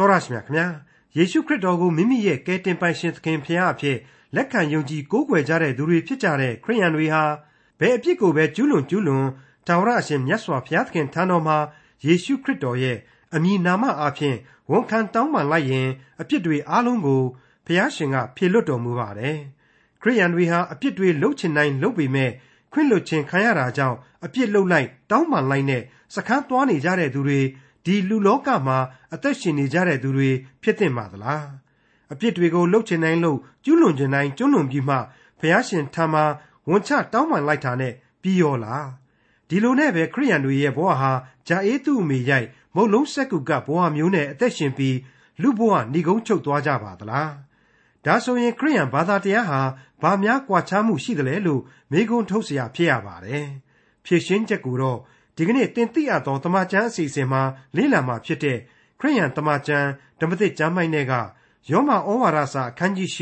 တော်ရရှိမြခင်ဗျာယေရှုခရစ်တော်ကိုမိမိရဲ့ကယ်တင်ပိုင်ရှင်သခင်ဖခင်အဖြစ်လက်ခံယုံကြည်ကိုးကွယ်ကြတဲ့သူတွေဖြစ်ကြတဲ့ခရိယန်တွေဟာဘယ်အပြစ်ကိုပဲကျူးလွန်ကျူးလွန်တာဝရအရှင်မြတ်စွာဘုရားသခင်ထံတော်မှာယေရှုခရစ်တော်ရဲ့အမည်နာမအဖြစ်ဝန်ခံတောင်းပန်လိုက်ရင်အပြစ်တွေအလုံးကိုဘုရားရှင်ကဖြေလွတ်တော်မူပါတယ်ခရိယန်တွေဟာအပြစ်တွေလှုပ်ချင်တိုင်းလှုပ်ပေမဲ့ခွင့်လွတ်ခြင်းခံရတာကြောင့်အပြစ်လှုပ်လိုက်တောင်းပန်လိုက်နဲ့စခန်းသွားနေကြတဲ့သူတွေ ဒီလူလောကမှာအသက်ရှင်နေကြတဲ့သူတွေဖြစ်သင့်ပါသလားအပြစ်တွေကိုလှုပ်ချင်တိုင်းလှုပ်ကျူးလွန်ချင်တိုင်းကျူးလွန်ပြီးမှဘုရားရှင်ထံမှာဝန်ချတောင်းပန်လိုက်တာနဲ့ပြီးရောလားဒီလိုနဲ့ပဲခရိယန်တွေရဲ့ဘဝဟာဂျာအေးသူ့အမေရိုက်မုတ်လုံးစက်ကူကဘဝမျိုးနဲ့အသက်ရှင်ပြီးလူဘဝဏီကုန်းချုပ်သွားကြပါသလားဒါဆိုရင်ခရိယန်ဘာသာတရားဟာဘာများကွာခြားမှုရှိသလဲလို့မေးခွန်းထုတ်เสียဖြစ်ရပါတယ်ဖြည့်ရှင်းချက်ကိုတော့ ဒီကနေ့တင်ပြရသောတမချန်းအစီအစဉ်မှာလေ့လာမှာဖြစ်တဲ့ခရိယန်တမချန်းဓမ္မသစ်ကျမ်းပိုင်းတွေကယောမဩဝါဒစာအခန်းကြီး၈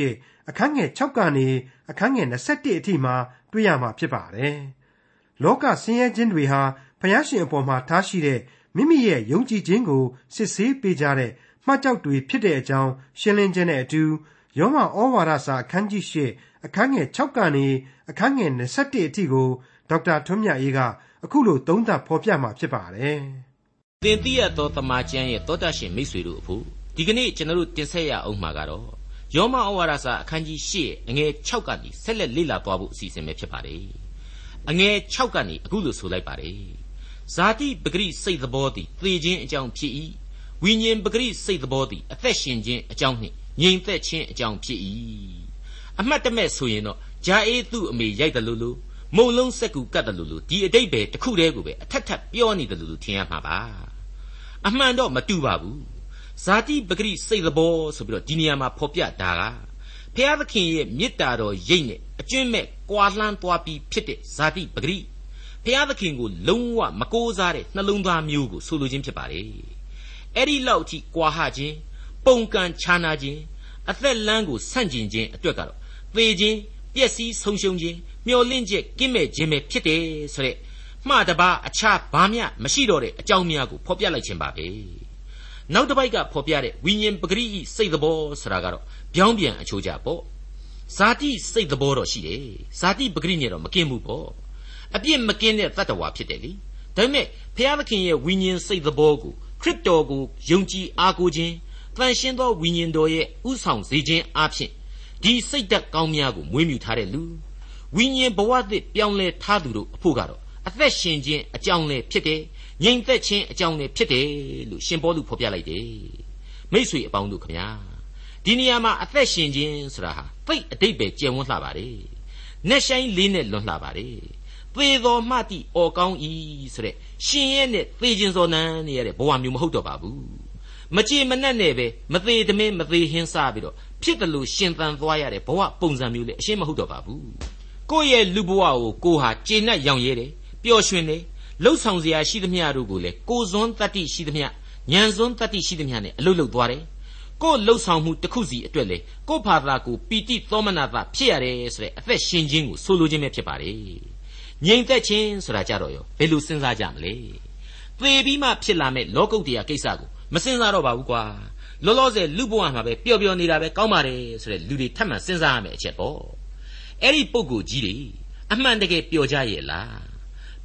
အခန်းငယ်6ကနေအခန်းငယ်21အထိမှာတွေ့ရမှာဖြစ်ပါတယ်။လောကဆင်းရဲခြင်းတွေဟာဖယားရှင်အပေါ်မှာထားရှိတဲ့မိမိရဲ့ယုံကြည်ခြင်းကိုစစ်ဆေးပေးကြတဲ့မှတ်ကြောက်တွေဖြစ်တဲ့အကြောင်းရှင်းလင်းခြင်းနဲ့အတူယောမဩဝါဒစာအခန်းကြီး၈အခန်းငယ်6ကနေအခန်းငယ်21အထိကိုဒေါက်တာထွန်းမြတ်အေးက အခုလိုသုံးသပ်ဖော်ပြมาဖြစ်ပါတယ်။သင်သိရသောတမန်ကျမ်းရဲ့တောတရှင်မိတ်ဆွေတို့အဖို့ဒီကနေ့ကျွန်တော်တို့တင်ဆက်ရအောင်မှာကတော့ယောမဩဝါဒစာအခန်းကြီး၈အငယ်6ကနေဆက်လက်လေ့လာသွားဖို့အစီအစဉ်ပဲဖြစ်ပါတယ်။အငယ်6ကနေအခုလိုဆိုလိုက်ပါတယ်။ဇာတိပဂရိစိတ်သဘောသည်သေခြင်းအကြောင်းဖြစ်၏။ဝိညာဉ်ပဂရိစိတ်သဘောသည်အသက်ရှင်ခြင်းအကြောင်းနှင့်ငြိမ်သက်ခြင်းအကြောင်းဖြစ်၏။အမှတ်တမဲ့ဆိုရင်တော့ဂျာအေးသူ့အမေရိုက်တယ်လို့လို့ မုံလုံးစက်ကူကတ်တယ်လို့လို့ဒီအတိတ်ပဲတစ်ခုတည်းကိုပဲအထက်ထပ်ပြောနေတယ်လို့ထင်ရမှာပါအမှန်တော့မတူပါဘူးဇာတိပဂရိစိတ်သဘောဆိုပြီးတော့ဒီနေရာမှာဖော်ပြတာကဖျားသခင်ရဲ့မေတ္တာတော်ရိတ်နဲ့အကျွင့်မဲ့ကွာလှမ်းသွားပြီးဖြစ်တဲ့ဇာတိပဂရိဖျားသခင်ကိုလုံးဝမကိုးစားတဲ့နှလုံးသားမျိုးကိုဆိုလိုခြင်းဖြစ်ပါလေအဲ့ဒီလောက်အထိကွာဟခြင်းပုံကန်ခြားနာခြင်းအသက်လမ်းကိုဆန့်ကျင်ခြင်းအတွက်ကတော့သေခြင်း ပျက်စီးဆုံးရှုံးခြင်းမျောလင့်ချက်ကင်းမဲ့ခြင်းပဲဖြစ်တယ်ဆိုတဲ့မှားတပါအခြားဘာမျှမရှိတော့တဲ့အကြောင်းများကိုဖော်ပြလိုက်ခြင်းပါပဲနောက်တစ်ပိုက်ကဖော်ပြတဲ့ဝိညာဉ်ပဂရိစိတ်သဘောဆိုတာကတော့ပြောင်းပြန်အချိုးကြပေါ့ဇာတိစိတ်သဘောတော့ရှိတယ်ဇာတိပဂရိနဲ့တော့မကင်းဘူးပေါ့အပြစ်မကင်းတဲ့တတ္တဝါဖြစ်တယ်လေဒါပေမဲ့ဘုရားသခင်ရဲ့ဝိညာဉ်စိတ်သဘောကိုခရစ်တော်ကိုယုံကြည်အားကိုးခြင်းတန်ရှင်းသောဝိညာဉ်တော်ရဲ့ဥဆောင်စေခြင်းအပြင် ဒီစိတ်ဓာတ်ကောင်းများကိုမွေးမြူထားတဲ့လူဝိညာဉ်ဘဝသစ်ပြောင်းလဲထားသူတို့အဖို့ကတော့အသက်ရှင်ခြင်းအကြောင်းလည်းဖြစ်တယ်ငြိမ်သက်ခြင်းအကြောင်းလည်းဖြစ်တယ်လို့ရှင်ပေါလုဖော်ပြလိုက်တယ်မိษွေအပေါင်းတို့ခမညာဒီနေရာမှာအသက်ရှင်ခြင်းဆိုတာဟာသိအတိတ်ပဲကျယ်ဝန်းလှပါတယ်နက်ဆိုင်လေးနဲ့လွန်လှပါတယ်သေတော်မှတိအော်ကောင်းဤဆိုတဲ့ရှင်ရဲ့နဲ့သေခြင်းစောနန်းနေရတဲ့ဘဝမျိုးမဟုတ်တော့ပါဘူးမကြေမနက်နဲ့ပဲမသေးတမင်းမသေးဟင်းစားပြီးတော့ ဖြစ်တယ်လို့ရှင်သန်သွားရတဲ့ဘဝပုံစံမျိုးလေအရှင်းမဟုတ်တော့ပါဘူးကိုယ့်ရဲ့လူဘဝကိုကိုဟာကျေနပ်ရောင်ရဲတယ်ပျော်ရွှင်တယ်လှုပ်ဆောင်စရာရှိသမျှတို့ကိုလည်းကိုစွန်းတတ္တိရှိသမျှဉာဏ်စွန်းတတ္တိရှိသမျှနဲ့အလုတ်လုတ်သွားတယ်ကိုလှုပ်ဆောင်မှုတစ်ခုစီအတွက်လေကိုဖာသာကိုပီတိသောမနာတာဖြစ်ရတယ်ဆိုတဲ့အသက်ရှင်ခြင်းကိုဆိုလိုခြင်းပဲဖြစ်ပါလေငြိမ်သက်ခြင်းဆိုတာကြတော့ရောဘယ်လိုစဉ်းစားကြမလဲသေပြီးမှဖြစ်လာမဲ့လောကုတ္တရာကိစ္စကိုမစဉ်းစားတော့ပါဘူးကွာ လောလောဆယ်လူဘဝမှာပဲပျော်ပျော်နေတာပဲကောင်းပါတယ်ဆိုတဲ့လူတွေထပ်မံစဉ်းစားရမယ့်အချက်ပေါ့အဲ့ဒီပုံကိုကြီးတွေအမှန်တကယ်ပျော်ကြရဲ့လား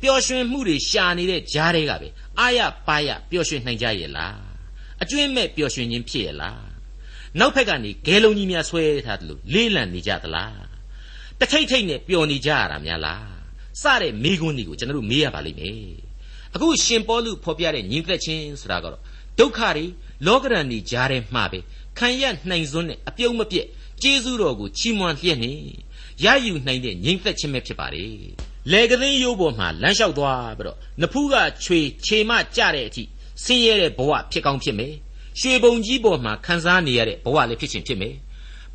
ပျော်ရွှင်မှုတွေရှာနေတဲ့ကြားတွေကပဲအာရပါရပျော်ရွှင်နိုင်ကြရဲ့လားအကျွင့်မဲ့ပျော်ရွှင်ခြင်းဖြစ်ရဲ့လားနောက်ဖက်ကနေဂဲလုံးကြီးများဆွဲထားတယ်လို့လေးလံနေကြသလားတထိတ်ထိတ်နဲ့ပျော်နေကြရတာများလားစတဲ့မိကွန်းတွေကိုကျွန်တော်တို့မေးရပါလိမ့်မယ်အခုရှင်ပေါလုဖော်ပြတဲ့ညီသက်ချင်းဆိုတာကတော့ဒုက္ခတွေလောကရန်ကြီးကြားထဲမှာပဲခံရနှိမ်စွန်းတဲ့အပြုံးမပြက်ကျေးဇူးတော်ကိုချီးမွမ်းလျက်နေရယူနိုင်တဲ့ငြိမ်သက်ခြင်းပဲဖြစ်ပါလေလေကသိန်းရိုးပေါ်မှာလမ်းလျှောက်သွားပြီးတော့နဖူးကချွေခြေမကြတဲ့အထိဆင်းရဲတဲ့ဘဝဖြစ်ကောင်းဖြစ်မယ်ရွှေပုံကြီးပေါ်မှာခံစားနေရတဲ့ဘဝလည်းဖြစ်ချင်းဖြစ်မယ်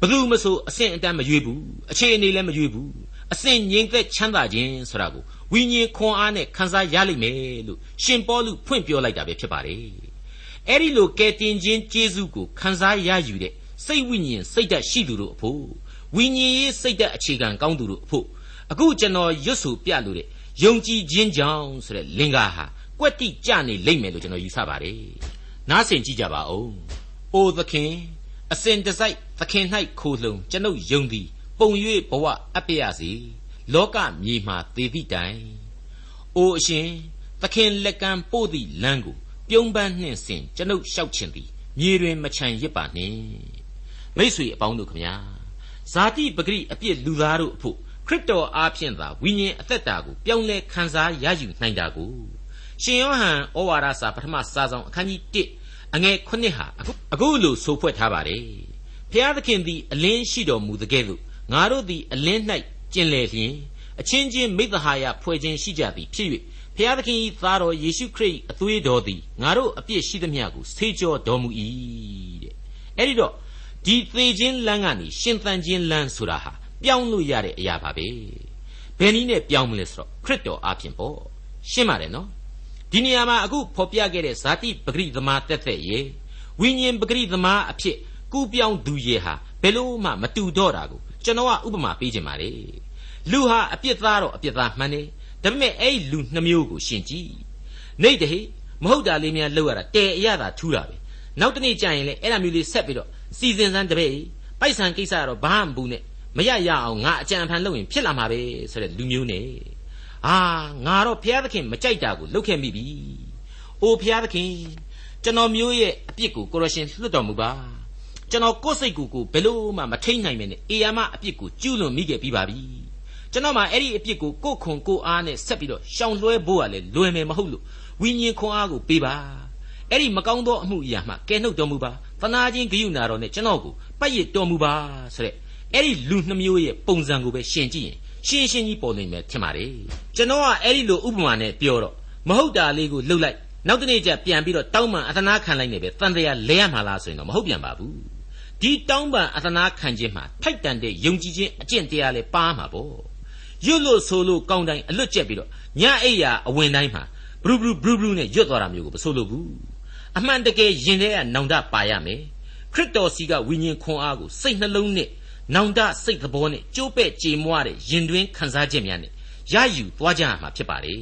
ဘသူမဆိုအဆင့်အတန်းမရွေးဘူးအခြေအနေလည်းမရွေးဘူးအဆင့်ငြိမ်သက်ချမ်းသာခြင်းဆိုတာကိုဝိညာဉ်ခွန်အားနဲ့ခံစားရလိမ့်မယ်လို့ရှင်ပေါလုဖွင့်ပြောလိုက်တာပဲဖြစ်ပါတယ် အဲ့ဒီလိုကယ်တင်ခြင်းကျေးဇူးကိုခံစားရယူတဲ့စိတ်ဝိညာဉ်စိတ်ဓာတ်ရှိသူတို့အဖို့ဝိညာဉ်ရေးစိတ်ဓာတ်အခြေခံကောင်းသူတို့အဖို့အခုကျွန်တော်ရွတ်ဆိုပြလို့တဲ့ယုံကြည်ခြင်းကြောင့်ဆိုတဲ့လင်္ကာဟာကွက်တိကြနေလိမ့်မယ်လို့ကျွန်တော်ယူဆပါတယ်နားဆင်ကြည့်ကြပါဦးအိုသခင်အစဉ်တစိုက်သခင်၌ခိုလှုံကျွန်ုပ်ယုံသည်ပုံ၍ဘဝအပ်ပြရစေလောကမြေမှသေသည့်တိုင်အိုအရှင်သခင်လက်ကံပို့သည့်လမ်းကို ပြုံးပန်းနှင့်စဉ်ကျွန်ုပ်လျှောက်ခြင်းသည်မြေတွင်မချန်ရစ်ပါနှင့်မိษွေအပေါင်းတို့ခမညာဇာတိပဂရိအပြစ်လူသားတို့အဖို့ခရစ်တော်အားဖြင့်သာဝိညာဉ်အသက်တာကိုပြောင်းလဲခံစားရယူနိုင်တာကိုရှင်ယောဟန်ဩဝါဒစာပထမစာဆောင်အခန်းကြီး1အငယ်9ဟာအခုလိုဆိုဖွဲ့ထားပါတယ်ဖျားသခင်သည်အလင်းရှိတော်မူသကဲ့သို့ငါတို့သည်အလင်း၌ကျင်လည်လျင်အချင်းချင်းမိသဟာယဖွဲ့ခြင်းရှိကြသည်ဖြစ်၍ ဖျားသခင်၏သားတော်ယေရှုခရစ်အသွေးတော်သည်ငါတို့အပြစ်ရှိသမျှကိုဆေးကြောတော်မူ၏တဲ့အဲ့ဒီတော့ဒီသေခြင်းလမ်းကနေရှင်သန်ခြင်းလမ်းဆိုတာဟာပြောင်းလို့ရတဲ့အရာပါပဲဘယ်နည်းနဲ့ပြောင်းမလဲဆိုတော့ခရစ်တော်အပြင်ပေါ့ရှင်းပါတယ်နော်ဒီနေရာမှာအခုဖော်ပြခဲ့တဲ့ဇာတိပဂရိသမားတက်သက်ရေဝိညာဉ်ပဂရိသမားအဖြစ်ကူးပြောင်းသူရေဟာဘယ်လို့မှမတူတော့တာကိုကျွန်တော်ကဥပမာပေးခြင်းပါလေလူဟာအပြစ်သားတော့အပြစ်သားမှန်တယ် ဒါပေမဲ့အဲ့ဒီလူနှမျိုးကိုရှင်းကြည့်နေတဟိမဟုတ်တာလေးများလောက်ရတာတဲအရသာထူးတာပဲနောက်တနေ့ကျရင်လေအဲ့ဒါမျိုးလေးဆက်ပြီးတော့စီစဉ်စမ်းတပည့်ပိုက်ဆံကိစ္စကတော့ဘာမှမဘူးနဲ့မရရအောင်ငါအကြံဖန်လုပ်ရင်ဖြစ်လာမှာပဲဆိုတဲ့လူမျိုးနဲ့အာငါတော့ဘုရားသခင်မကြိုက်တာကိုလုပ်ခဲ့မိပြီ။အိုဘုရားသခင်ကျွန်တော်မျိုးရဲ့အပြစ်ကိုကိုရရှင်လွတ်တော်မူပါ။ကျွန်တော်ကိုယ်စိတ်ကိုကိုဘယ်လို့မှမထိန်နိုင်မနဲ့အေယာမအပြစ်ကိုကျူးလွန်မိခဲ့ပြီးပါပြီ။ ကျွန်တော်မှအဲ့ဒီအပြစ်ကိုကိုခွန်ကိုအားနဲ့ဆက်ပြီးတော့ရှောင်လွှဲဖို့ကလည်းလွယ်မယ်မဟုတ်လို့ဝိညာဉ်ခွန်အားကိုပေးပါ။အဲ့ဒီမကောင်းသောအမှုအရာမှကယ်နှုတ်တော်မူပါ။သနာချင်းဂရုဏာတော်နဲ့ကျွန်တော်ကိုပတ်ရတော်မူပါဆိုတဲ့အဲ့ဒီလူနှမျိုးရဲ့ပုံစံကိုပဲရှင်းကြည့်ရင်ရှင်းရှင်းကြီးပေါ်နေမယ်ထင်ပါတယ်ကျွန်တော်ကအဲ့ဒီလိုဥပမာနဲ့ပြောတော့မဟုတ်တာလေးကိုလှုပ်လိုက်နောက်တနေ့ကျပြန်ပြီးတော့တောင်းပန်အသနာခံလိုက်နေပဲတန်တရားလဲရမှာလားဆိုရင်တော့မဟုတ်ပြန်ပါဘူးဒီတောင်းပန်အသနာခံခြင်းမှာထိုက်တန်တဲ့ယုံကြည်ခြင်းအကျင့်တရားလဲပါမှာပေါ့ ရွတ်လို့ဆိုလို့ကောင်းတိုင်းအလွတ်ကျက်ပြီးတော့ညအိယာအဝင်တိုင်းမှာဘရူဘရူဘရူဘရူနဲ့ရွတ်သွားတာမျိုးကိုမဆိုလို့ဘူးအမှန်တကယ်ယင်တဲ့ကနောင်တပါရမယ်ခရစ်တော်စီကဝိညာဉ်ခွန်အားကိုစိတ်နှလုံးနဲ့နောင်တစိတ်သဘောနဲ့ကြိုးပဲ့ကြေမွတဲ့ရင်တွင်းခံစားချက်များနဲ့ရယူသွားကြရမှာဖြစ်ပါတယ်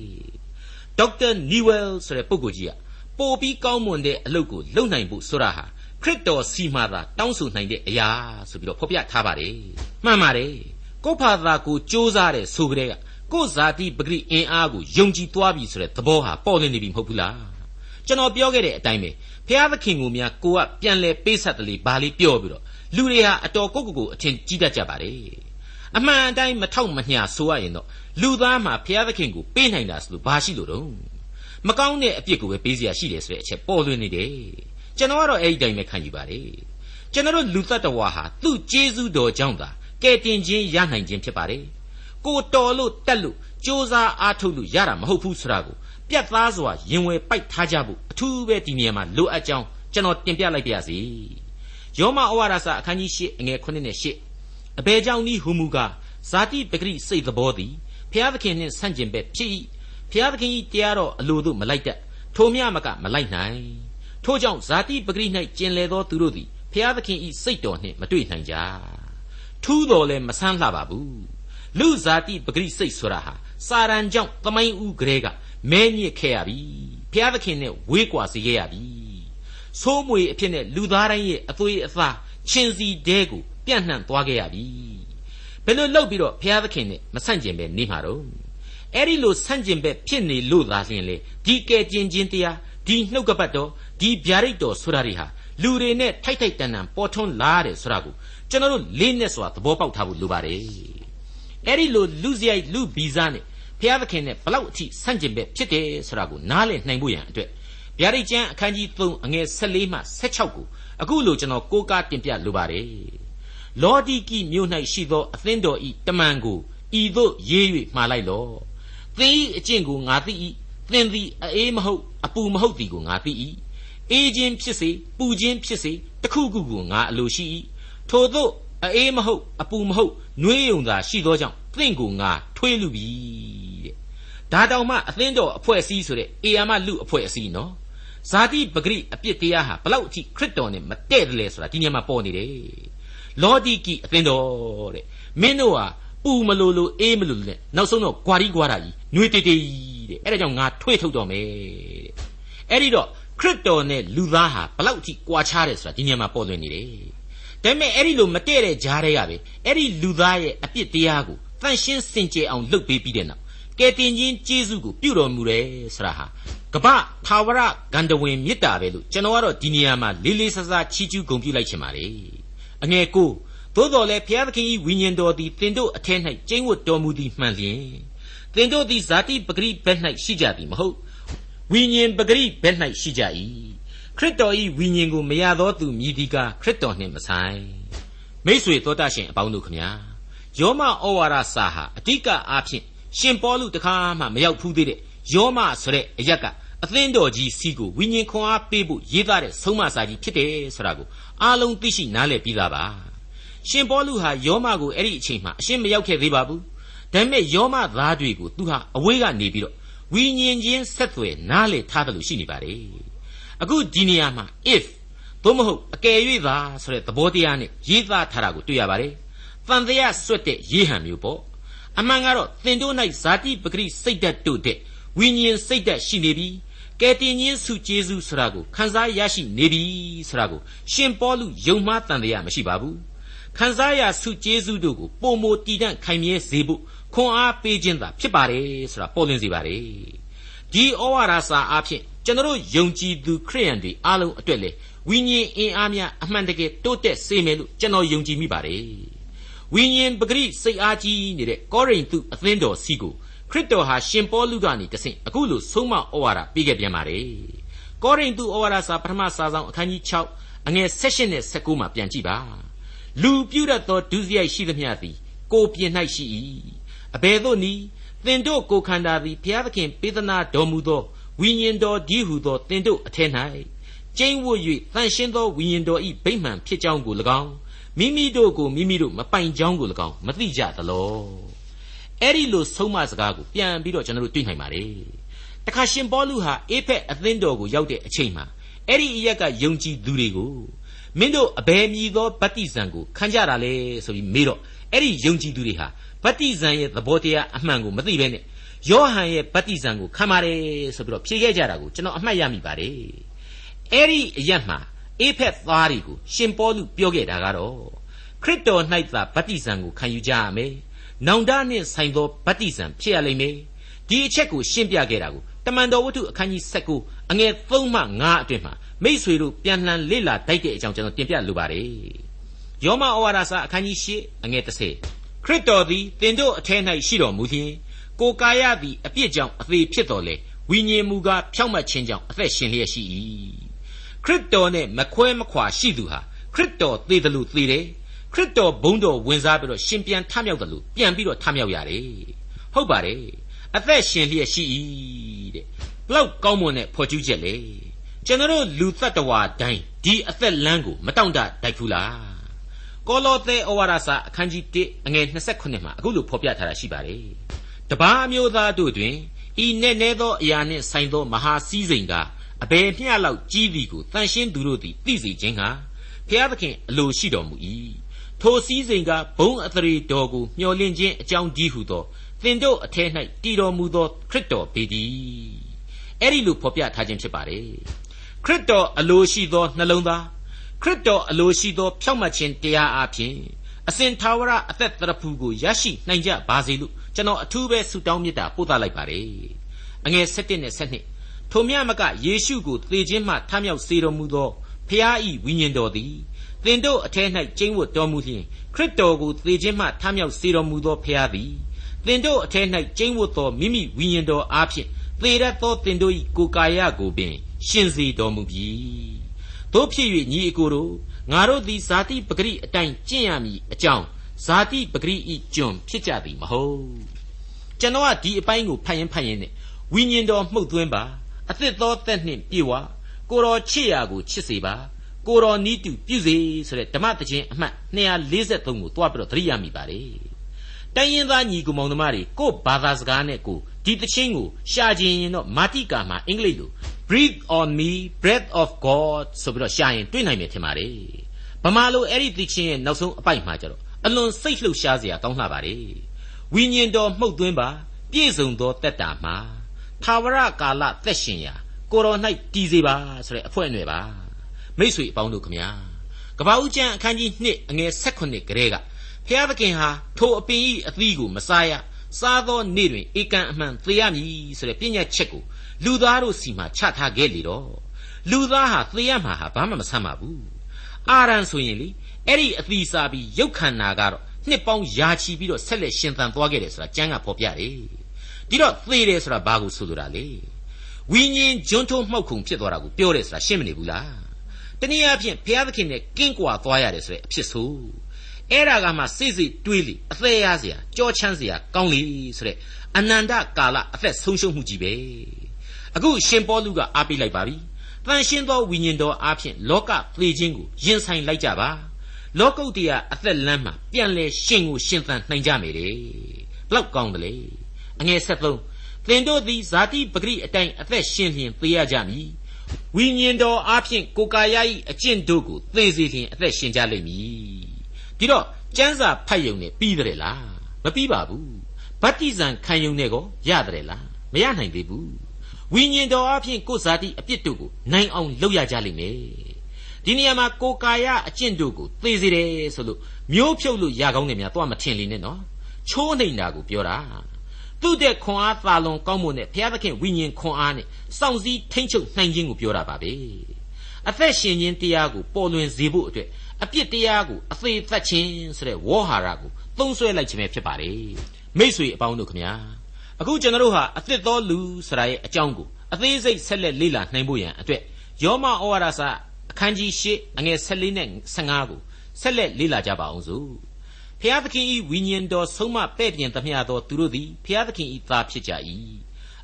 ဒေါက်တာနီဝဲလ်ဆိုတဲ့ပုဂ္ဂိုလ်ကြီးကပိုပြီးကောင်းမွန်တဲ့အလုပ်ကိုလုပ်နိုင်ဖို့ဆိုတာဟာခရစ်တော်စီမှာသာတောင်းဆိုနိုင်တဲ့အရာဆိုပြီးတော့ဖော်ပြထားပါတယ်မှန်ပါတယ် ကိုယ့်ဘာသာကိုစူးစားတယ်ဆိုကြတဲ့ကကိုယ့်ဇာတိပဂရိအင်အားကိုယုံကြည်သွားပြီဆိုတဲ့သဘောဟာပေါ်လင်းနေပြီမဟုတ်ဘူးလားကျွန်တော်ပြောခဲ့တဲ့အတိုင်းပဲဖျားသခင်ကိုများကိုကပြန်လဲပေးဆက်တလေဘာလေးပြောပြီးတော့လူတွေဟာအတော်ကိုကိုကိုအထင်ကြီးတတ်ကြပါတယ်အမှန်အတိုင်းမထောက်မညာဆိုရရင်တော့လူသားမှာဖျားသခင်ကိုပေးနိုင်တာဆိုလို့ဘာရှိလို့တုံးမကောင်းတဲ့အပြစ်ကိုပဲပေးစရာရှိတယ်ဆိုတဲ့အချက်ပေါ်လွင်နေတယ်ကျွန်တော်ကတော့အဲ့ဒီတိုင်းပဲခံယူပါတယ်ကျွန်တော်လူတတ္တဝါဟာသူ့ကျေးဇူးတော်ကြောင့်သာ ကဲတင်ခြင်းရနိုင်ခြင်းဖြစ်ပါတယ်ကိုတော်လို့တက်လို့စ조사အားထုတ်လို့ရတာမဟုတ်ဘူးဆိုတာကိုပြတ်သားစွာရင်ဝယ်ပိုက်ထားကြဖို့အထူးပဲဒီနေရာမှာလိုအပ်ကြောင်းကျွန်တော်တင်ပြလိုက်ပါရစေယောမဩဝါဒစာအခန်းကြီး၈အငယ်9နဲ့10အဘယ်ကြောင့်နည်းဟူမူကားဇာတိပဂရိစိတ်သဘောသည်ဖျားသခင်နှင့်ဆန့်ကျင်ဘက်ဖြစ်၏ဖျားသခင်၏တရားတော်အလိုသို့မလိုက်တတ်ထိုမြမကမလိုက်နိုင်ထို့ကြောင့်ဇာတိပဂရိ၌ကျင်လေသောသူတို့သည်ဖျားသခင်၏စိတ်တော်နှင့်မတွေ့နိုင်ကြ ထူးတော်လည်းမဆန်းလှပါဘူးလူဇာတိပဂရိစိတ်ဆိုတာဟာစာရန်ကြောင့်သမိုင်းဦးကလေးကမဲညစ်ခဲ့ရပြီဖျားသခင်နဲ့ဝေးကွာစေခဲ့ရပြီဆိုးမွေအဖြစ်နဲ့လူသားတိုင်းရဲ့အသွေးအသားချင်းစီတဲကိုပြန့်နှံ့သွားခဲ့ရပြီဘယ်လိုလုပ်ပြီးတော့ဘုရားသခင်နဲ့မဆန့်ကျင်ပဲနေမှာတော့အဲ့ဒီလိုဆန့်ကျင်ပဲဖြစ်နေလို့သာလျှင်လေဒီကဲကျင်ချင်းတရားဒီနှုတ်ကပတ်တော်ဒီဗျာဒိတ်တော်ဆိုတာတွေဟာလူတွေနဲ့ထိုက်ထိုက်တန်တန်ပေါ်ထွန်းလာတယ်ဆိုတာကို ကျွန်တော်တို့လေးနဲ့စွာသဘောပေါက်ထားဖို့လိုပါတယ်အဲ့ဒီလိုလူစရိုက်လူဗီဇနဲ့ဘုရားသခင်နဲ့ဘလောက်အထိဆန့်ကျင်ပဲဖြစ်တယ်ဆိုတာကိုနားလည်နိုင်ဖို့ရန်အတွက်ဗျာဒိတ်ကျမ်းအခန်းကြီး3အငယ်14မှ16ကိုအခုလိုကျွန်တော်ကိုးကားတင်ပြလိုပါတယ်လောဒီကိမြို့၌ရှိသောအသင်းတော်ဤတမန်ကိုဤသို့ရေး၍မှားလိုက်လော့သင်၏အကျင့်ကိုငါသိ၏သင်သည်အေးမဟုတ်အပူမဟုတ်သည်ကိုငါသိ၏အေးခြင်းဖြစ်စေပူခြင်းဖြစ်စေတခုခုကိုငါအလိုရှိ၏ ထို့သောအေးမဟုတ်အပူမဟုတ်နှွေးယုံသာရှိသောကြောင့်သင်ကိုငါထွေးလူပြီတဲ့ဒါတောင်မှအသင်းတော်အဖွဲ့အစည်းဆိုတဲ့အေယာမလူအဖွဲ့အစည်းနော်ဇာတိပဂရိအပြစ်တရားဟာဘလောက်အထိခရစ်တော်နဲ့မတည့်တယ်လဲဆိုတာဒီနေရာမှာပေါ်နေတယ်လောဒီကိအသင်းတော်တဲ့မင်းတို့ဟာပူမလို့လို့အေးမလို့လို့နောက်ဆုံးတော့ဂွာရီဂွာတာကြီးနှွေတေတေတဲ့အဲ့ဒါကြောင့်ငါထွေးထုတ်တော်မယ်တဲ့အဲ့ဒီတော့ခရစ်တော်နဲ့လူသားဟာဘလောက်ထိကွာခြားတယ်ဆိုတာဒီနေရာမှာပေါ်လွင်နေတယ် ဒါပေမဲ့အဲ့ဒီလိုမတည့်တဲ့ဂျားတွေကပဲအဲ့ဒီလူသားရဲ့အပြစ်တရားကိုတန့်ရှင်းစင်ကြယ်အောင်လုပ်ပေးပြီးတဲ့နောက်ကယ်တင်ခြင်းကျေးဇူးကိုပြုတော်မူတယ်ဆိုတာဟာကပ္ပသာဝရဂန္ဓဝင်မေတ္တာပဲလို့ကျွန်တော်ကတော့ဒီနေရာမှာလေးလေးဆဆချီးကျူးဂုဏ်ပြုလိုက်ချင်ပါလေအငယ်ကိုသို့တော်လည်းဘုရားသခင်၏ဝိညာဉ်တော်သည်သင်တို့အထက်၌ကျိန်းဝတ်တော်မူသည်မှန်လျင်သင်တို့သည်ဇာတိပဂရိဘက်၌ရှိကြသည်မဟုတ်ဝိညာဉ်ပဂရိဘက်၌ရှိကြ၏ ခရစ်တော်၏ဝိညာဉ်ကိုမရသောသူမြည်ဒီကခရစ်တော်နှင့်မဆိုင်မိษွေတော်တတ်ရှင်အပေါင်းတို့ခမညာယောမဩဝါဒစာဟာအတိကအားဖြင့်ရှင်ပေါလုတခါမှမရောက်ဖူးသေးတဲ့ယောမဆိုတဲ့အရက်ကအသင်းတော်ကြီးစီကိုဝိညာဉ်ခွန်အားပေးဖို့ရေးသားတဲ့ဆုံးမစာကြီးဖြစ်တယ်ဆိုတာကိုအားလုံးသိရှိနားလည်ပြီးသားပါရှင်ပေါလုဟာယောမကိုအဲ့ဒီအချိန်မှာအရှင်းမရောက်ခဲ့သေးပါဘူးဒါပေမဲ့ယောမသားတွေကိုသူဟာအဝေးကနေပြီးတော့ဝိညာဉ်ချင်းဆက်သွယ်နားလည်ထားတယ်လို့ရှိနေပါတယ် အခုဒီနေရာမှာ if သို့မဟုတ်အကယ်၍သာဆိုတဲ့သဘောတရားနဲ့ရေးသားထားတာကိုတွေ့ရပါတယ်တန်တရားဆွတ်တဲ့ရေးဟန်မျိုးပေါ့အမှန်ကတော့သင်တို့၌ဇာတိပဂရိစိတ်ဓာတ်တို့တဲ့ဝိညာဉ်စိတ်ဓာတ်ရှိနေပြီကယ်တင်ခြင်းစုကျေးဇူးဆိုတာကိုခန်းစားရရှိနေပြီဆိုတာကိုရှင်ပေါလုယုံမှားတန်တရားမရှိပါဘူးခန်းစားရစုကျေးဇူးတို့ကိုပုံမတည်တံ့ခိုင်မြဲစေဖို့ခွန်အားပေးခြင်းသာဖြစ်ပါတယ်ဆိုတာပေါ်လွင်စေပါတယ်ဒီဩဝါဒစာအဖြစ် ကျွန်တော်ယုံကြည်သူခရိယန်တွေအားလုံးအတွက်လေဝိညာဉ်အင်အားများအမှန်တကယ်တိုးတက်စေမယ်လို့ကျွန်တော်ယုံကြည်မိပါတယ်ဝိညာဉ်ပဂရိစိတ်အားကြီးနေတဲ့ကောရိန္သုအသင်းတော်စီကိုခရစ်တော်ဟာရှင်ပေါလုကနေတဆင့်အခုလိုဆုံးမဩဝါဒပေးခဲ့ပြန်ပါတယ်ကောရိန္သုဩဝါဒစာပထမစာဆောင်အခန်းကြီး6အငယ်16နဲ့19မှာပြန်ကြည့်ပါလူပြုတတ်သောဒုစရိုက်ရှိသမျှသည်ကိုပြင်၌ရှိ၏အဘယ်သို့နည်းသင်တို့ကိုခန္ဓာသည်ဘုရားသခင်ပေးသနာတော်မူသော ဝိညာဉ်တော်ဒီဟုသောသင်တို့အထက်၌ကျိန်းဝတ်၍တန်ရှင်းသောဝိညာဉ်တော်ဤဗိမှန်ဖြစ်ကြောင်းကို၎င်းမိမိတို့ကိုမိမိတို့မပိုင်ကြောင်းကို၎င်းမသိကြသလောအဲ့ဒီလိုဆုံးမစကားကိုပြန်ပြီးတော့ကျွန်တော်တို့တွေ့နိုင်ပါတယ်တခါရှင်ပေါလုဟာအေဖက်အသင်းတော်ကိုရောက်တဲ့အချိန်မှာအဲ့ဒီအရက်ကယုံကြည်သူတွေကိုမင်းတို့အဘယ်မည်သောဗတ္တိဇံကိုခံကြတာလဲဆိုပြီးမေးတော့အဲ့ဒီယုံကြည်သူတွေဟာဗတ္တိဇံရဲ့သဘောတရားအမှန်ကိုမသိဘဲနဲ့ ယောဟန်ရဲ့ဗတ္တိဇံကိုခံပါတယ်ဆိုပြီးတော့ဖြေခဲ့ကြတာကိုကျွန်တော်အမှတ်ရမိပါတယ်အဲ့ဒီအရက်မှာအေဖက်သားတွေကိုရှင်ပေါလုပြောခဲ့တာကတော့ခရစ်တော်၌သာဗတ္တိဇံကိုခံယူကြရမယ်။နောင်တနှင့်ဆိုင်သောဗတ္တိဇံဖြစ်ရလိမ့်မယ်။ဒီအချက်ကိုရှင်းပြခဲ့တာကိုတမန်တော်ဝတ္ထုအခန်းကြီး19အငယ်3မှ5အတွင်မှာမိษွေတို့ပြန်လှန်လေ့လာတိုက်တဲ့အကြောင်းကျွန်တော်တင်ပြလိုပါတယ်။ယောမဩဝါဒစာအခန်းကြီး10အငယ်30ခရစ်တော်သည်တင်တို့အထဲ၌ရှိတော်မူသည် ကိုကာယသည်အပြစ်ကြောင့်အသေးဖြစ်တော်လေဝိညာဉ်မူကားဖြောင့်မတ်ခြင်းကြောင့်အသက်ရှင်လျက်ရှိ၏ခရစ်တော်နဲ့မခွဲမခွာရှိသူဟာခရစ်တော်သေတယ်လို့သေတယ်ခရစ်တော်ဘုန်းတော်ဝင်စားပြီးတော့ရှင်ပြန်ထမြောက်တယ်လို့ပြန်ပြီးတော့ထမြောက်ရတယ်ဟုတ်ပါတယ်အသက်ရှင်လျက်ရှိ၏တဲ့ဘလောက်ကောင်းမွန်တဲ့ဖော်ကျူးချက်လေကျွန်တော်လူတ attva တိုင်းဒီအသက်လမ်းကိုမတောင့်တတိုက်ဘူးလားကောလောသဲဩဝါဒစာအခန်းကြီး1အငယ်29မှာအခုလိုဖော်ပြထားတာရှိပါတယ် တပားမျိုးသားတို့တွင်ဤနဲ့နဲသောအရာနှင့်ဆိုင်သောမဟာစည်းစိမ်ကအဘယ်မျှလောက်ကြီးသည်ကိုတန်ရှင်းသူတို့သည်သိစေခြင်းဟာဘုရားသခင်အလိုရှိတော်မူ၏ထိုစည်းစိမ်ကဘုံအသရေတော်ကိုမျှော်လင့်ခြင်းအကြောင်းကြီးဟုသောသင်တို့အထက်၌တည်တော်မူသောခရစ်တော်ပေသည်အဲ့ဒီလိုဖော်ပြထားခြင်းဖြစ်ပါတယ်ခရစ်တော်အလိုရှိသောနှလုံးသားခရစ်တော်အလိုရှိသောဖြောင့်မတ်ခြင်းတရားအပြင်အစဉ်သာဝရအသက်တရဖူကိုရရှိနိုင်ကြပါစေလို့ ကျွန်တော်အထူးပဲဆုတောင်းမေတ္တာပို့သလိုက်ပါတယ်အငယ်7နဲ့7ထိုမြမကယေရှုကိုသေခြင်းမှထမြောက်စေတော်မူသောဖျားဤဝိညာဉ်တော်သည်သင်တို့အထက်၌ကျင့်ဝတ်တော်မူလျှင်ခရစ်တော်ကိုသေခြင်းမှထမြောက်စေတော်မူသောဖျားသည်သင်တို့အထက်၌ကျင့်ဝတ်သောမိမိဝိညာဉ်တော်အားဖြင့်သေရသောသင်တို့၏ကိုယ်ကာယကိုပင် ရှင်စေတော်မူပြီတို့ဖြစ်၍ညီအကိုတို့ငါတို့သည်ဇာတိပဂရိအတိုင်းကျင့်ရမည်အကြောင်း ဇာတိပဂရိဤကျွန်ဖြစ်ကြသည်မဟုတ်ကျွန်တော်ကဒီအပိုင်းကိုဖတ်ရင်ဖတ်ရင်နဲ့ဝိညာဉ်တော်မှုတ်သွင်းပါအသစ်သောသက်နှင့်ပြေဝကိုတော်ချစ်ရာကိုချစ်စေပါကိုတော်နီးတူပြုစေဆိုတဲ့ဓမ္မသချင်းအမှတ်243ကိုတွားပြီးတော့သတိရမိပါတယ်တိုင်းရင်းသားညီကောင်မောင်နှမတွေကိုဘာသာစကားနဲ့ကိုဒီသချင်းကိုရှာခြင်းရင်တော့မာတိကာမှာအင်္ဂလိပ်လို breathe on me breath of god ဆိုပြီးတော့ရှာရင်တွေ့နိုင်မယ်ထင်ပါတယ်ဗမာလိုအဲ့ဒီသချင်းရဲ့နောက်ဆုံးအပိုက်မှာကျတော့ အလွန်စိတ်လှုပ်ရှားစရာကောင်းလှပါတယ်ဝိညာဉ်တော်မှုတ်သွင်းပါပြည့်စုံသောတက်တာမှာထာဝရကာလသက်ရှင်ရာကိုတော်၌တည်စေပါဆိုတဲ့အဖွဲ့အနွယ်ပါမိတ်ဆွေအပေါင်းတို့ခမညာကပ္ပဦးကျမ်းအခန်းကြီး2အငယ်16ကလေးကဖျားသခင်ဟာထိုအပင်ဤအသီးကိုမစားရစားသောနေ့တွင်ဧကန်အမှန်သေရမည်ဆိုတဲ့ပြညတ်ချက်ကိုလူသားတို့စီမှာချထားခဲ့လေတော့လူသားဟာသေရမှာဟာဘာမှမဆမ်းပါဘူး အာရန်ဆိုရင်လေအဲ့ဒီအသီးစားပြီးရုတ်ခန္ဓာကတော့နှစ်ပေါင်းယာချီပြီးတော့ဆက်လက်ရှင်သန်သွားခဲ့တယ်ဆိုတာကျမ်းကဖော်ပြတယ်ဒီတော့သေတယ်ဆိုတာဘာကိုဆိုလိုတာလဲဝိညာဉ်ဂျွန်းထုံးမှောက်ခုံဖြစ်သွားတာကိုပြောတယ်ဆိုတာရှင်းမနေဘူးလားတနည်းအားဖြင့်ဘုရားသခင်နဲ့ကင်းကွာသွားရတယ်ဆိုတဲ့အဖြစ်ဆိုအဲ့ဒါကမှစိတ်စိတ်တွေးလေအသေးရစရာကြောချမ်းစရာကောင်းလေဆိုတဲ့အနန္တကာလအသက်ဆုံးရှုံးမှုကြီးပဲအခုရှင်ပေါလုကအားပေးလိုက်ပါပြီ တန်ရှင်းသောဝိညာဉ်တော်အားဖြင့်လောကသေခြင်းကိုရင်ဆိုင်လိုက်ကြပါလောကုတ္တရာအသက်လမ်းမှာပြန်လဲရှင်ကိုရှင်သန်နိုင်ကြမယ်လေဘလောက်ကောင်းတယ်လေအငယ်73သင်တို့သည်ဇာတိပဂရိအတိုင်းအသက်ရှင်လျင်သေရကြမည်ဝိညာဉ်တော်အားဖြင့်ကိုယ်ကာယ၏အကျင့်တို့ကိုသေစေလျင်အသက်ရှင်ကြလိမ့်မည်ဒီတော့ကျမ်းစာဖတ်ယုံနဲ့ပြီးတယ်လားမပြီးပါဘူးဗတ္တိဇံခံယုံနဲ့ကိုရတယ်လားမရနိုင်သေးဘူး ဝိညာဉ်တော်အဖြစ်ကိုယ်ဇာတိအပြစ်တို့ကိုနိုင်အောင်လုပ်ရကြလိမ့်မယ်ဒီနေရာမှာကိုယ်ကာယအကျင့်တို့ကိုသေစေတယ်ဆိုလို့မျိုးဖြုတ်လို့ရကောင်းတယ်များတော့မထင်လေနဲ့နော်ချိုးနှိမ်တာကိုပြောတာသူ့တဲ့ခွန်အားသာလွန်ကောင်းမှုနဲ့ဘုရားသခင်ဝိညာဉ်ခွန်အားနဲ့စောင့်စည်းထိမ့်ချုပ်နိုင်ခြင်းကိုပြောတာပါပဲအသက်ရှင်ခြင်းတရားကိုပေါ်လွင်စေဖို့အတွက်အပြစ်တရားကိုအသေးသက်ခြင်းဆိုတဲ့ဝေါ်ဟာရကိုသုံးဆွဲလိုက်ခြင်းပဲဖြစ်ပါတယ်မိษွေအပေါင်းတို့ခမညာ အခုကျွန်တော်တို့ဟာအသစ်သောလူဆိုတာရဲ့အကြောင်းကိုအသေးစိတ်ဆက်လက်လေ့လာနိုင်ဖို့ရန်အတွက်ယောမဩဝါဒစာအခန်းကြီး၈အငယ်14နဲ့15ကိုဆက်လက်လေ့လာကြပါအောင်စို့ဖျားသခင်ဤဝိညာဉ်တော်ဆုံးမပဲ့ပြင်သမျှသောသူတို့သည်ဖျားသခင်ဤသားဖြစ်ကြ၏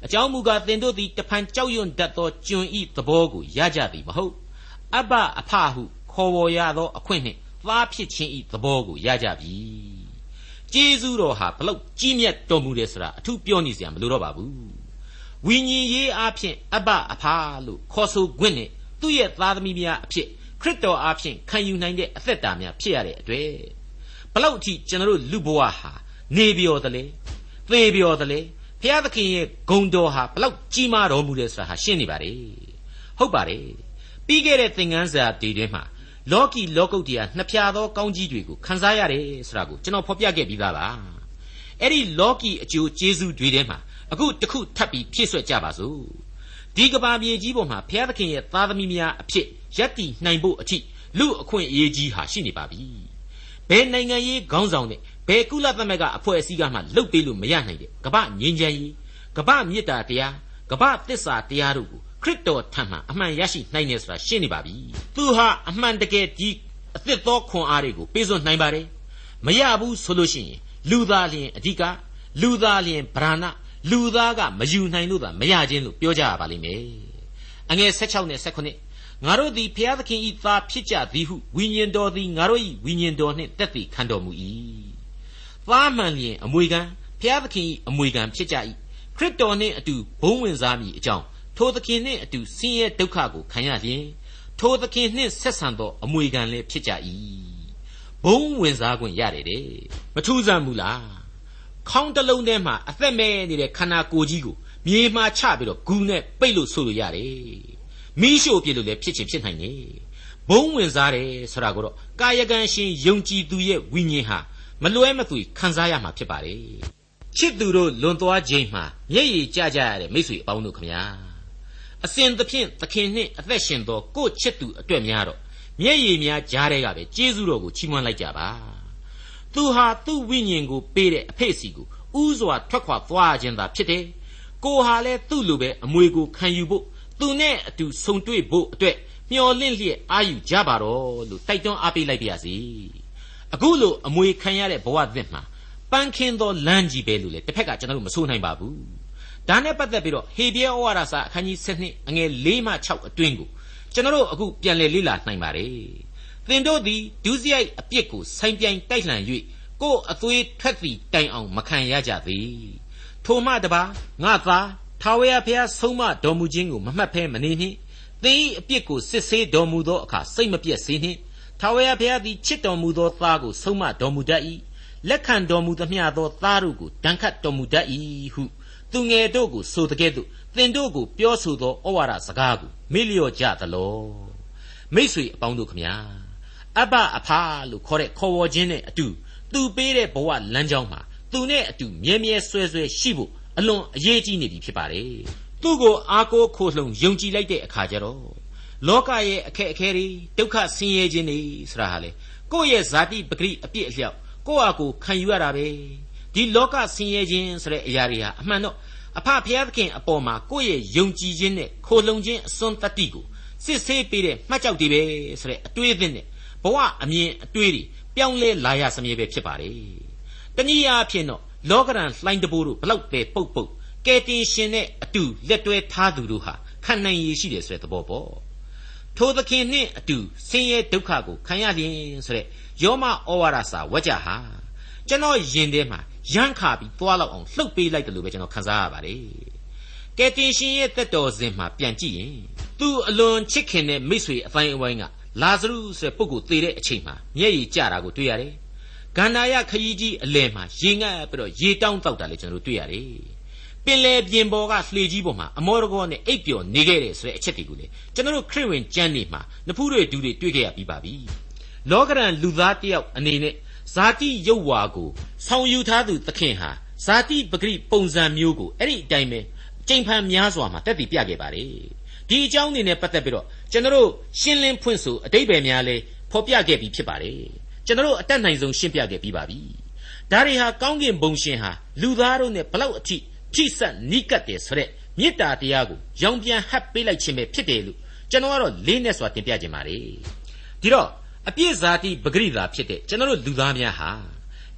အကြောင်းမူကားသင်တို့သည်တဖန်ကြောက်ရွံ့တတ်သောကျွန်ဤသဘောကိုရကြသည်မဟုတ်အဘအဖဟုခေါ်ဝေါ်ရသောအခွင့်နှင့်သားဖြစ်ခြင်းဤသဘောကိုရကြပြီ ကျေးဇူးတော်ဟာဘလောက်ကြီးမြတ်တော်မူတယ်ဆိုတာအထူးပြောနေစရာမလိုတော့ပါဘူးဝိညာဉ်ရေးအားဖြင့်အဘအဖာလို့ခေါ်ဆိုခွင့်နဲ့သူ့ရဲ့သားသမီးများအဖြစ်ခရစ်တော်အားဖြင့်ခံယူနိုင်တဲ့အသက်တာများဖြစ်ရတဲ့အတွေ့ဘလောက်အထိကျွန်တော်တို့လူဘဝဟာနေပြော်တယ်လေသေပြော်တယ်လေဘုရားသခင်ရဲ့ဂုဏ်တော်ဟာဘလောက်ကြီးမားတော်မူတယ်ဆိုတာဟာရှင်းနေပါလေဟုတ်ပါတယ်ပြီးခဲ့တဲ့သင်ခန်းစာဒီတွင်မှာ လောကီလောကုတ်တရားနှစ်ဖြာသောကောင်းကြီးတွေကိုခန်းစားရတယ်ဆိုတာကိုကျွန်တော်ဖော်ပြခဲ့ပြီးသားပါအဲ့ဒီလောကီအကျိုးကျေးဇူးတွေထဲမှာအခုတစ်ခုထပ်ပြီးဖြည့်ဆွက်ကြပါစို့ဒီကဘာမြေကြီးပေါ်မှာဘုရားသခင်ရဲ့သားသမီးများအဖြစ်ယက်တီနိုင်ဖို့အထိလူအခွင့်အရေးကြီးဟာရှိနေပါပြီဘယ်နိုင်ငံရေးခေါင်းဆောင်နဲ့ဘယ်ကုလသမဂ္ဂအဖွဲ့အစည်းကမှလုတ်ပေးလို့မရနိုင်တဲ့ကမ္ဘာငြိမ်းချမ်းရေးကမ္ဘာမေတ္တာတရားကမ္ဘာသစ္စာတရားတို့ကို ခရစ်တော်ထံမှအမှန်ရရှိနိုင်တယ်ဆိုတာရှင်းနေပါပြီသူဟာအမှန်တကယ်ဒီအသစ်သောခွန်အားတွေကိုပေးစွန့်နိုင်ပါတယ်မရဘူးဆိုလို့ရှိရင်လူသားလျင်အဓိကလူသားလျင်ဗราဏလူသားကမယူနိုင်လို့သာမရခြင်းလို့ပြောကြရပါလိမ့်မယ်အငယ်16နဲ့18ငါတို့သည်ဖျားသခင်ဤသားဖြစ်ကြသည်ဟုဝိညာဉ်တော်သည်ငါတို့ဤဝိညာဉ်တော်နှင့်တက်တည်ခံတော်မူ၏သားမှန်လျင်အမွေခံဖျားသခင်ဤအမွေခံဖြစ်ကြ၏ခရစ်တော်နှင့်အတူဘုံဝင်စားမည်အကြောင်း ထိုသခင်နှင့်အတူဆင်းရဲဒုက္ခကိုခံရလျင်ထိုသခင်နှင့်ဆက်ဆံသောအမွေခံလည်းဖြစ်ကြ၏ဘုံဝင်စားခွင့်ရတယ်တဲ့မထူးဆန်းဘူးလားခေါင်းတစ်လုံးထဲမှာအသက်မဲ့နေတဲ့ခန္ဓာကိုယ်ကြီးကိုမြေမှာချပြီးတော့ဂူနဲ့ပိတ်လို့ဆိုလို့ရတယ်မိရှို့ပြလို့လည်းဖြစ်ချင်ဖြစ်နိုင်တယ်ဘုံဝင်စားတယ်ဆိုတာကိုတော့ကာယကံရှင်ယုံကြည်သူရဲ့ဝိညာဉ်ဟာမလွဲမသွေခံစားရမှာဖြစ်ပါတယ်ချစ်သူတို့လွန်သွားခြင်းမှာမျက်ရည်ကျကြရတဲ့မိတ်ဆွေအပေါင်းတို့ခမညာ အစဉ်သဖြင့်သခင်နှင့်အသက်ရှင်သောကိုချစ်သူအတွက်များတော့မျက်ရည်များကြားတဲ့ကပဲကျေးဇူးတော်ကိုချီးမွမ်းလိုက်ကြပါသူဟာသူ့ဝိညာဉ်ကိုပေးတဲ့အဖေ့စီကိုဥစွာထွက်ခွာသွားခြင်းသာဖြစ်တယ်ကိုဟာလည်းသူ့လိုပဲအမွေကိုခံယူဖို့သူနဲ့အတူဆုံတွေ့ဖို့အတွက်မျှော်လင့်လျက်အာယူကြပါတော့လို့တိုက်တွန်းအားပေးလိုက်ပါရစေအခုလိုအမွေခံရတဲ့ဘဝသစ်မှာပန်းခင်းသောလမ်းကြီးပဲလို့လေတစ်ဖက်ကကျွန်တော်တို့မဆိုးနိုင်ပါဘူး ဒါနဲ့ပတ်သက်ပြီးတော့ဟေဘရဲဩဝါဒစာအခန်းကြီး7အငယ်4မှ6အတွင်းကိုကျွန်တော်တို့အခုပြန်လည်လေ့လာနိုင်ပါတယ်သင်တို့သည်ဒုစရိုက်အပြစ်ကိုဆိုင်ပြိုင်တိုက်လှန်၍ကိုယ်အသွေးထွက်သည့်တိုင်အောင်မခံရကြသည်ထိုမှတပါငါသာထာဝရဘုရားဆုံးမတော်မူခြင်းကိုမမှတ်ဖဲမနေနှင့်သင်၏အပြစ်ကိုစစ်ဆေးတော်မူသောအခါစိတ်မပြည့်စေနှင့်ထာဝရဘုရားသည်ချစ်တော်မူသောသားကိုဆုံးမတော်မူတတ်၏လက်ခံတော်မူသမျှသောသားတို့ကိုဒဏ်ခတ်တော်မူတတ်၏ဟု သူငယ်တို့ကိုဆိုတကဲ့သို့သင်တို့ကိုပြောဆိုသောဩဝါဒစကားကိုမေ့လျော့ကြသလောမိษွေအပေါင်းတို့ခမညာအဘအဖာလို့ခေါ်တဲ့ခေါ်ဝေါ်ခြင်းနဲ့အတူသူပေးတဲ့ဘဝလမ်းကြောင်းမှာသူနဲ့အတူမြဲမြဲဆွဲဆွဲရှိဖို့အလွန်အရေးကြီးနေပြီဖြစ်ပါတယ်သူ့ကိုအားကိုးခိုလှုံယုံကြည်လိုက်တဲ့အခါကျတော့လောကရဲ့အခက်အခဲတွေဒုက္ခဆင်းရဲခြင်းတွေဆိုတာဟာလေကိုယ့်ရဲ့ဇာတိပဂရိအပြစ်အလျောက်ကိုယ့်အကိုခံယူရတာပဲ ဒီလောကဆင်းရဲခြင်းဆိုတဲ့အရာတွေဟာအမှန်တော့အဖဖျားသခင်အပေါ်မှာကိုယ့်ရဲ့ယုံကြည်ခြင်းနဲ့ခိုလှုံခြင်းအစွန်းတတ္တိကိုစစ်ဆေးပေးတဲ့မှတ်ကြောက်တွေပဲဆိုတဲ့အတွေးအသစ်နဲ့ဘဝအမြင်အတွေးတွေပြောင်းလဲလာရစမြဲပဲဖြစ်ပါတယ်တနည်းအားဖြင့်တော့လောကရန်လှိုင်းတဘိုးတို့ဘလောက်ပဲပုတ်ပုတ်ကဲတင်ရှင်နဲ့အတူလက်တွဲထားသူတို့ဟာခံနိုင်ရည်ရှိတယ်ဆိုတဲ့သဘောပေါ့ထိုသခင်နှင့်အတူဆင်းရဲဒုက္ခကိုခံရလျင်ဆိုတဲ့ယောမဩဝါဒစာဝကြဟာကျွန်တော်ယင်ထဲမှာ ရမ်းခါပြီးသွားလောက်အောင်လှုပ်ပေးလိုက်တယ်လို့ပဲကျွန်တော်ခန်းစားရပါတယ်ကဲတင်ရှင်ရဲ့တက်တော်စဉ်မှာပြန်ကြည့်ရင်သူအလွန်ချစ်ခင်တဲ့မိတ်ဆွေအတိုင်းအဝိုင်းကလာဇရုဆိုတဲ့ပုဂ္ဂိုလ်သေတဲ့အချိန်မှာမျက်ရည်ကျတာကိုတွေ့ရတယ်။ဂန္ဓာယခရီးကြီးအလယ်မှာရေငတ်ပြီးတော့ရေတောင်းတောက်တာလည်းကျွန်တော်တို့တွေ့ရတယ်။ပင်လယ်ပြင်ပေါ်ကလှေကြီးပေါ်မှာအမောရကောနဲ့အိပ်ပျော်နေခဲ့တယ်ဆိုတဲ့အချက်တွေကိုလေကျွန်တော်တို့ခရစ်ဝင်ကျမ်းနေမှာနဖူးတွေဒူတွေတွေ့ခဲ့ရပြီးပါပြီ။လောကရန်လူသားတယောက်အနေနဲ့ ဇာတိရုပ်ဝါကိုဆောင်ယူထားသူသခင်ဟာဇာတိပဂရိပုံစံမျိုးကိုအဲ့ဒီအတိုင်းပဲကြိမ်ဖန်များစွာမှာတက်တည်ပြခဲ့ပါတယ်ဒီအကြောင်းတွေနဲ့ပတ်သက်ပြီးတော့ကျွန်တော်တို့ရှင်းလင်းဖွင့်ဆိုအတိတ်ပဲများလဲဖော်ပြခဲ့ပြီးဖြစ်ပါတယ်ကျွန်တော်တို့အတက်နိုင်ဆုံးရှင်းပြခဲ့ပြီးပါပြီဒါတွေဟာကောင်းကင်ဘုံရှင်ဟာလူသားတို့နဲ့ဘလောက်အထိထိဆက်နိကတ်တယ်ဆိုတဲ့မေတ္တာတရားကိုရောင်ပြန်ဟပ်ပေးလိုက်ခြင်းပဲဖြစ်တယ်လို့ကျွန်တော်ကတော့လေးနဲ့စွာတင်ပြခြင်းပါတယ်ဒီတော့ အပြည့်ဇာတိပဂရိတာဖြစ်တဲ့ကျွန်တော်တို့လူသားများဟာ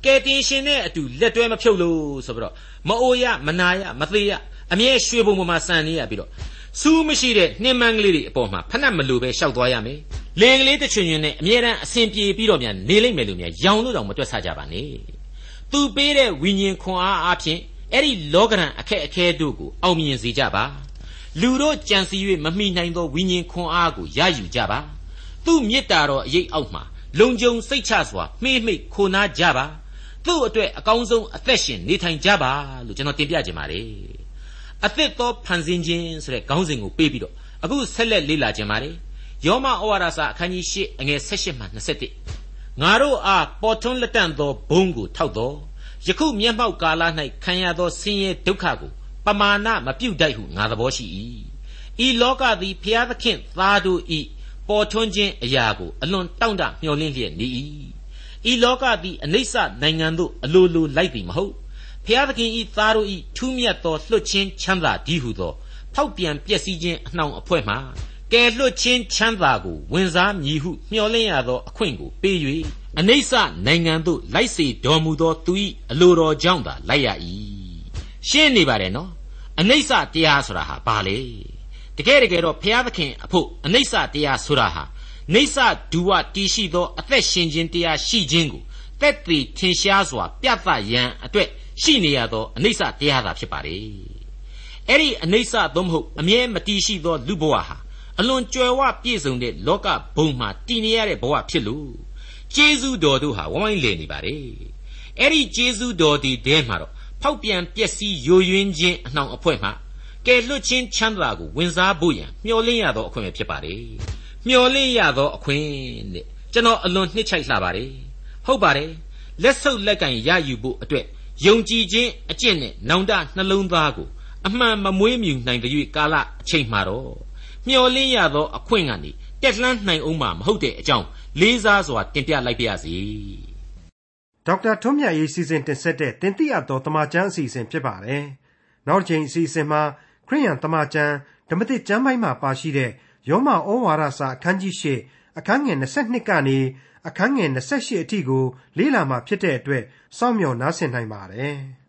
ကယ်တင်ရှင်နဲ့အတူလက်တွဲမဖြုတ်လို့ဆိုပြီးတော့မအိုရမနာရမသေးရအမြဲရွှေဘုံပေါ်မှာစံနေရပြီးတော့စူးမရှိတဲ့နှင်းမန်းကလေးတွေအပေါ်မှာဖက်နှက်မလိုပဲရှောက်သွားရမယ်။လေကလေးတစ်ချွင်ချွင်နဲ့အမြဲတမ်းအစဉ်ပြေပြီးတော့မြန်နေလိမ့်မယ်လို့မြန်ရောင်လို့တော့မတွက်ဆကြပါနဲ့။သူပေးတဲ့ဝိညာဉ်ခွန်အားအပြင်အဲ့ဒီလောကရန်အခက်အခဲတို့ကိုအောင်မြင်စေကြပါ။လူတို့ကြံစည်၍မမိနိုင်သောဝိညာဉ်ခွန်အားကိုရယူကြပါ။ သူ့မေတ္တာတော်အရေးအောက်မှာလုံခြုံစိတ်ချစွာမှိမှိခိုနာကြပါ။သူ့အတွက်အကောင်းဆုံးအသက်ရှင်နေထိုင်ကြပါလို့ကျွန်တော်တင်ပြခြင်းပါတယ်။အသစ်သောဖန်ဆင်းခြင်းဆိုတဲ့ခေါင်းစဉ်ကိုပေးပြီးတော့အခုဆက်လက်လေ့လာခြင်းပါတယ်ယောမဩဝါဒစာအခန်းကြီး၈အငယ်၁၈မှ21ငါတို့အားပေါ်ထွန်းလက်တန့်သောဘုံကိုထောက်တော်ယခုမျက်မှောက်ကာလ၌ခံရသောဆင်းရဲဒုက္ခကိုပမာဏမပြုတ်တိုက်ဟုငါသဘောရှိ၏ဤလောကသည်ဖျားသခင်သားတို့ဤ ပေါ်ထွန်းခြင်းအရာကိုအလွန်တောင့်တမျှော်လင့်လျက်နေ၏ဤလောကသည်အနိစ္စနိုင်ငံသို့အလိုလိုလိုက်သည်မဟုတ်ဖျားသခင်ဤသားတို့ဤထူးမြတ်သောလွတ်ချင်းချမ်းသာဒီဟုသောဖောက်ပြန်ပျက်စီးခြင်းအနှောင်အဖွဲ့မှကယ်လွတ်ခြင်းချမ်းသာကိုဝင်စားမည်ဟုမျှော်လင့်ရသောအခွင့်ကိုပေး၍အနိစ္စနိုင်ငံသို့လိုက်စေတော်မူသောသူ၏အလိုတော်ကြောင့်သာလိုက်ရ၏ရှင်းနေပါတယ်နော်အနိစ္စတရားဆိုတာဟာဘာလဲ တကယ်တကယ်တော့ဘုရားသခင်အဖို့အနိစ္စတရားဆိုတာဟာနေဆဒူဝတည်ရှိသောအသက်ရှင်ခြင်းတရားရှိခြင်းကိုတက်တည်ထင်ရှားစွာ ပြသရန်အတွက်ရှိနေရသောအနိစ္စတရားသာဖြစ်ပါလေအဲ့ဒီအနိစ္စသို့မဟုတ်အမြဲမတည်ရှိသောလူဘဝဟာအလွန်ကြွယ်ဝပြည့်စုံတဲ့လောကဘုံမှာတည်နေရတဲ့ဘဝဖြစ်လို့ကျေးဇူးတော်တို့ဟာဝိုင်းလည်နေပါလေအဲ့ဒီကျေးဇူးတော်ဒီတဲမှာတော့ဖောက်ပြန်ပျက်စီးယိုယွင်းခြင်းအနှောင်အဖွဲ့မှာ ကယ်လွတ်ခြင်းချမ်းသာကိုဝင်စားဖို့ရန်မျှော်လင့်ရသောအခွင့်ပဲဖြစ်ပါတယ်မျှော်လင့်ရသောအခွင့်တဲ့ကျွန်တော်အလွန်နှစ်ချိုက်လှပါတယ်ဟုတ်ပါတယ်လက်ဆုပ်လက်ကင်ရယူဖို့အတွက်ယုံကြည်ခြင်းအကျင့်နဲ့နောင်တနှလုံးသားကိုအမှန်မမွေးမြူနိုင်တဲ့၍ကာလအချိန်မှာတော့မျော်လင့်ရသောအခွင့်ကနေတက်လှမ်းနိုင်အောင်မှာမဟုတ်တဲ့အကြောင်းလေးစားစွာတင်ပြလိုက်ပါရစေ။ဒေါက်တာထွန်းမြတ်ရေးစီစဉ်တင်ဆက်တဲ့တင်ပြတော်တမချန်းအစီအစဉ်ဖြစ်ပါတယ်။နောက်တစ်ချိန်အစီအစဉ်မှာ ခရိယန်တမချန်းဓမ္မသစ်ကျမ်းပိုင်းမှာပါရှိတဲ့ယောမဩဝါဒစာအခန်းကြီး၈အခန်းငယ်22ကနေအခန်းငယ်28အထိကိုလေ့လာမှာဖြစ်တဲ့အတွက်စောင့်မျှော်နားဆင်နိုင်ပါတယ်။